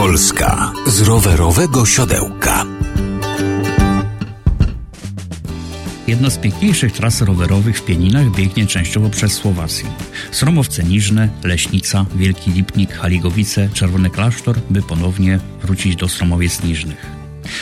Polska z rowerowego siodełka. Jedna z piękniejszych tras rowerowych w Pieninach biegnie częściowo przez Słowację. Sromowce Niżne, Leśnica, Wielki Lipnik, Haligowice, Czerwony Klasztor, by ponownie wrócić do Sromowiec Niżnych.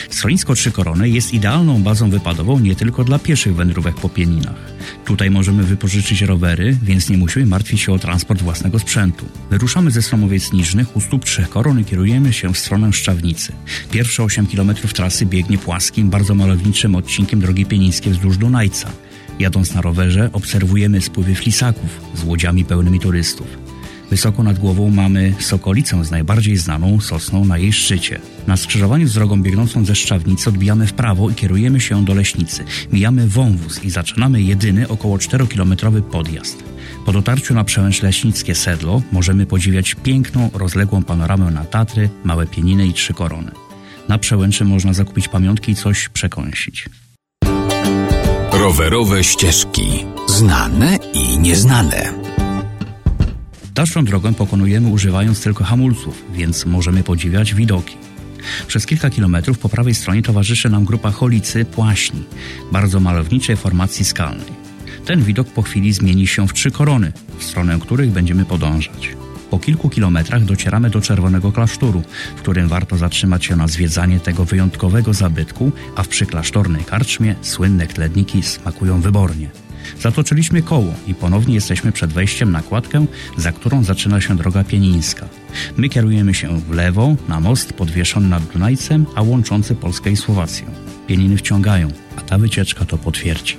Schronisko Trzy Korony jest idealną bazą wypadową nie tylko dla pieszych wędrówek po Pieninach. Tutaj możemy wypożyczyć rowery, więc nie musimy martwić się o transport własnego sprzętu. Wyruszamy ze Sromowiec Niżnych u stóp Trzech Koron i kierujemy się w stronę Szczawnicy. Pierwsze 8 km trasy biegnie płaskim, bardzo malowniczym odcinkiem drogi pienińskiej wzdłuż Dunajca. Jadąc na rowerze obserwujemy spływy flisaków z łodziami pełnymi turystów. Wysoko nad głową mamy Sokolicę z najbardziej znaną sosną na jej szczycie. Na skrzyżowaniu z drogą biegnącą ze Szczawnicy odbijamy w prawo i kierujemy się do Leśnicy. Mijamy wąwóz i zaczynamy jedyny około 4-kilometrowy podjazd. Po dotarciu na przełęcz Leśnickie Sedlo możemy podziwiać piękną, rozległą panoramę na Tatry, Małe Pieniny i Trzy Korony. Na przełęczy można zakupić pamiątki i coś przekąsić. Rowerowe ścieżki. Znane i nieznane. Dalszą drogę pokonujemy używając tylko hamulców, więc możemy podziwiać widoki. Przez kilka kilometrów po prawej stronie towarzyszy nam grupa Holicy Płaśni, bardzo malowniczej formacji skalnej. Ten widok po chwili zmieni się w trzy korony, w stronę których będziemy podążać. Po kilku kilometrach docieramy do Czerwonego Klasztoru, w którym warto zatrzymać się na zwiedzanie tego wyjątkowego zabytku, a w przyklasztornej karczmie słynne kledniki smakują wybornie. Zatoczyliśmy koło i ponownie jesteśmy przed wejściem na kładkę, za którą zaczyna się droga pienińska. My kierujemy się w lewo, na most podwieszony nad Dunajcem, a łączący Polskę i Słowację. Pieniny wciągają, a ta wycieczka to potwierdzi.